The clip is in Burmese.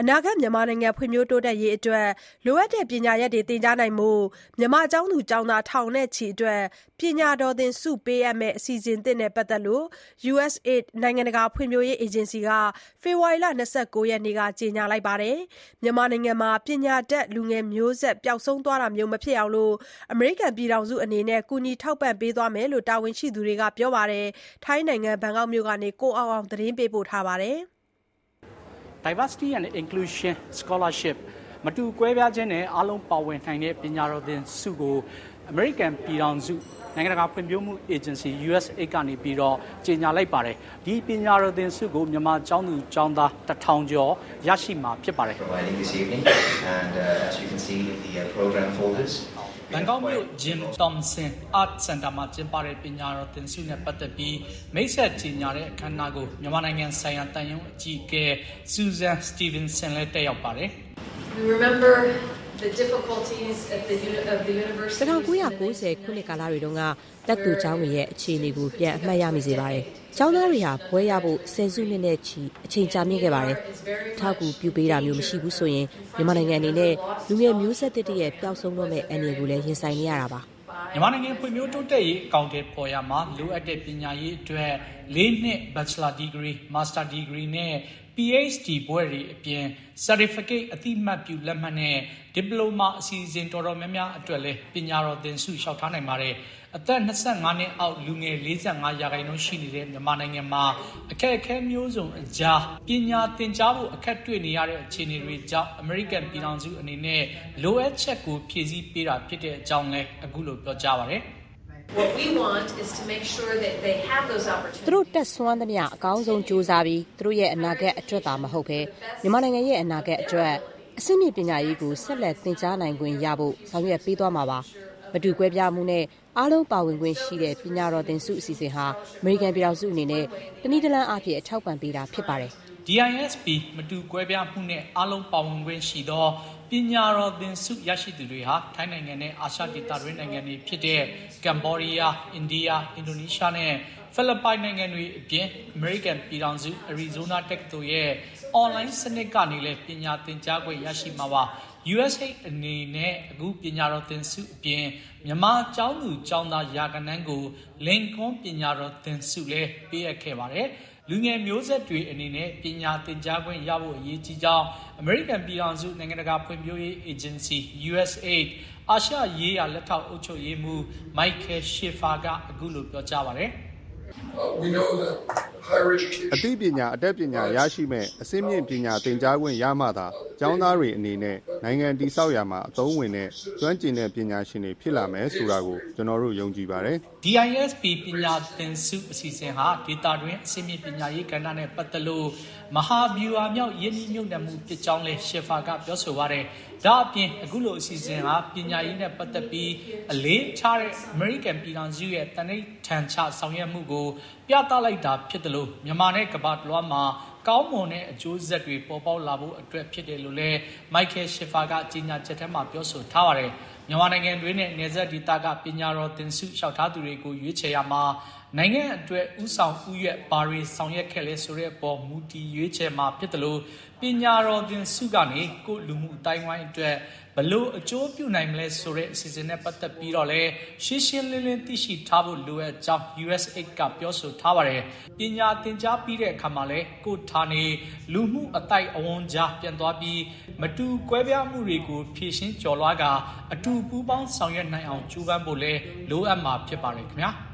အနာဂတ် မြန်မာနိုင်ငံ ဖွံ့ဖြိုးတိုးတက်ရေးအတွက် လိုအပ်တဲ့ ပညာရပ်တွေ သင်ကြားနိုင်ဖို့ မြန်မာကျောင်းသူကျောင်းသား ထောင်နဲ့ချီအတွက် ပညာတော်သင်ဆုပေးအပ်မယ့် အစီအစဉ်သစ်နဲ့ ပတ်သက်လို့ USAID နိုင်ငံတကာ ဖွံ့ဖြိုးရေးအေဂျင်စီက ဖေဖော်ဝါရီလ ၂၉ ရက်နေ့က ကြေညာလိုက်ပါတယ်။မြန်မာနိုင်ငံမှာ ပညာတတ်လူငယ်မျိုးဆက် ပျောက်ဆုံးသွားတာမျိုး မဖြစ်အောင် အမေရိကန်ပြည်ထောင်စုအနေနဲ့ ကူညီထောက်ပံ့ပေးသွားမယ်လို့ တာဝန်ရှိသူတွေက ပြောပါတယ်။ထိုင်းနိုင်ငံ ဘန်ကောက်မြို့ကနေ ကိုအောင်အောင် သတင်းပေးပို့ထားပါတယ်။ Diversity and Inclusion Scholarship မတူကွဲပြားခြင်းနဲ့အားလုံးပါဝင်နိုင်တဲ့ပညာတော်သင်ဆုကိုအမေရိကန်ပြည်ထောင်စုနိုင်ငံတကာဖွံ့ဖြိုးမှုအေဂျင်စီ USAID ကနေပြီးတော့ကြေညာလိုက်ပါတယ်ဒီပညာတော်သင်ဆုကိုမြန်မာကျောင်းသူကျောင်းသားတထောင်ကျော်ရရှိမှာဖြစ်ပါတယ် providing this evening. And uh, as you can see in the uh, program folders, ဘန်ကောက်မြို့ Jim Thompson Art Center မှာကျင်းပတဲ့ပညာတော်သင်ဆုနဲ့ပတ်သက်ပြီးမိတ်ဆက်ကြီးညာတဲ့အခမ်းအနားကိုမြန်မာနိုင်ငံဆိုင်ရာတန်ယုံအကြီးအကဲ Susan Stevenson လည်းတက်ရောက်ပါတယ် We remember the difficulties at the, uni- of the university. 1990ခုနှစ်ကာလတွေတုန်းကတက်သူကျောင်းတွေရဲ့အခြေအနေကိုပြန်အမှတ်ရမိစေပါတယ်။ ကျောင်းသားတွေဟာဘွဲရဖို့ဆယ်စုနှစ်နဲ့ချီအချိန်ကြာမြင့်ခဲ့ပါတယ်။ထောက်ကူပြုပေးတာမျိုးမရှိဘူးဆိုရင်မြန်မာနိုင်ငံအနေနဲ့လူငယ်မျိုးဆက်တစ်တရဲ့ပျောက်ဆုံးတော့မဲ့အနေကိုလည်းရင်ဆိုင်နေရတာပါ။မြန်မာနိုင်ငံဖွံ့ဖြိုးတိုးတက်ရေးအကောင့်တွေပေါ်ရမှာလိုအပ်တဲ့ပညာရေးအတွက်၄နှစ် Bachelor Degree Master Degree နဲ့ PhD ဘွဲ့တွေအပြင် Certificate အတိအမှတ်ပြုလက်မှတ်နဲ့ Diploma အစီအစဉ်တော်တော်များများအတွက်လည်းပညာတော်သင်ဆုလျှောက်ထားနိုင်ပါတယ်အသက်25နှစ်အောက်လူငယ်45ရာခိုင်နှုန်းရှိနေတဲ့မြန်မာနိုင်ငံမှာအခက်အခဲမျိုးစုံအကြားပညာသင်ကြားဖို့အခက်တွေ့နေရတဲ့အခြေအနေတွေကြောင့် American ပြည်ထောင်စုအနေနဲ့လိုအပ်ချက်ကိုဖြည့်ဆည်းပေးတာဖြစ်တဲ့အကြောင်းလည်းအခုလိုပြောကြားပါတယ် What we want is to make sure that they have those သူတို့ opportunities. တက်ဆွမ်းသမျှအကောင်းဆုံးစူးစမ်းပြီးသူတို့ရဲ့အနာဂတ်အတွက်သာမဟုတ်ဘဲမြန်မာနိုင်ငံရဲ့အနာဂတ်အတွက်အစိမ့်မြင့်ပညာရေးကိုဆက်လက်သင်ကြားနိုင်ခွင့်ရဖို့ဆောင်ရွက်ပေးသွားမှာပါမတူကွဲပြားမှုနဲ့အားလုံးပါဝင်ခွင့်ရှိတဲ့ပညာတော်သင်ဆုအစီအစဉ်ဟာအမေရိကန်ပြည်ထောင်စုအနေနဲ့တနည်းတလန်းအဖြစ်အထောက်ပံ့ပေးတာဖြစ်ပါတယ် DISP မတူကွဲပြားမှုနဲ့အားလုံးပါဝင်ခွင့်ရှိသောပ ညာတော်သင်ဆုရရှိသူတွေဟာထိုင်းနိုင်ငံနဲ့အာရှဒေသတွင်းနိုင်ငံတွေဖြစ်တဲ့ကမ်ဘောဒီးယားအိန္ဒိယအင်ဒိုနီးရှားနဲ့ဖိလစ်ပိုင်နိုင်ငံတွေအပြင်အမေရိကန်ပြည်ထောင်စုအရီဇိုနာတက္ကသိုလ်ရဲ့အွန်လိုင်းစနစ်ကနေလည်းပညာသင်ကြားခွင့်ရရှိမှာပါ USA အနေနဲ့အခုပညာတော်သင်ဆုအပြင်မြန်မာကျောင်းသူကျောင်းသားရာကနန်းကိုလင်ကွန်းပညာတော်သင်ဆုလည်းပေးအပ်ခဲ့ပါတယ် လူငယ်မျိုးဆက်တွေအနေနဲ့ပညာသင်ကြားခွင့်ရဖို့အရေးကြီးကြောင်း American ပြည်ထောင်စုနိုင်ငံတကာဖွံ့ဖြိုးရေး Agency USAID အာရှရေးရာလက်ထောက်အုပ်ချုပ်ရေးမှူး Michael Schiffer ကအခုလိုပြောကြားပါတယ် Uh, we know that higher education. အသိပညာအတတ်ပညာရရှိမဲ့အစိမ့်မြင့်ပညာသင်ကြားခွင့်ရမှသာကျောင်းသားတွေအနေနဲ့နိုင်ငံတည်ဆောက်ရာမှာအသုံးဝင်တဲ့ကျွမ်းကျင်တဲ့ပညာရှင်တွေဖြစ်လာမယ်ဆိုတာကိုကျွန်တော်တို့ယုံကြည်ပါတယ် DISP ပညာသင်ဆုအစီအစဉ်ဟာဒေတာတွင်အစိမ့်မြင့်ပညာရေးကဏ္ဍနဲ့ပတ်သက်လို့မဟာဗျူဟာမြောက်ယင်းနှိမ့်ညွတ်နှံမှုဖြစ်ကြောင်းလဲရှေဖာကပြောဆိုပါတယ်။ဒါအပြင်အခုလိုအစီအစဉ်ဟာပညာရေးနဲ့ပတ်သက်ပြီးအလေးထားတဲ့ American ပြည်ထောင်စုရဲ့တနိဋ္ဌာန်ချဆောင်ရွက်မှုကိုပြသလိုက်တာဖြစ်တယ်လို့မြန်မာနဲ့ကမ္ဘာတလွှားမှာကောင်းမွန်တဲ့အကျိုးဆက်တွေပေါ်ပေါက်လာဖို့အတွက်ဖြစ်တယ်လို့လဲ Michael Schiffer ကကြေညာချက်ထဲမှာပြောဆိုထားပါတယ်။မြန်မာနိုင်ငံတွင်းနဲ့နေဆက်ဒေသကပညာတော်သင်ဆုလျှောက်ထားသူတွေကိုရွေးချယ်ရမှာနိုင်ငံအတွက်ဥဆောင်ဥရွက်ဘာတွေဆောင်ရွက်ခဲ့လဲဆိုတဲ့အပေါ်မူတည်ရွေးချယ်မှာဖြစ်တယ်လို့ပ ညာတော်သင်ဆုကနေကိုယ့်လူမှုအတိုင်းဝိုင်းအတွက်ဘလို့အကျိုးပြုနိုင်မလဲဆိုတဲ့အစီအစဉ်နဲ့ပတ်သက်ပြီးတော့လဲရှင်းရှင်းလင်းလင်းသိရှိထားဖို့လိုအပ်ကြောင်း USAID ကပြောဆိုထားပါတယ်။ပညာသင်ကြားပြီးတဲ့အခါမှာလဲကိုယ့်ဌာနေလူမှုအတိုက်အဝန်ကြားပြန်သွားပြီးမတူကွဲပြားမှုတွေကိုဖြည့်ရှင်းကျော်လွှားကာအတူပူးပေါင်းဆောင်ရွက်နိုင်အောင်ကြိုးပမ်းဖို့လဲလိုအပ်မှာဖြစ်ပါတယ်ခင်ဗျာ။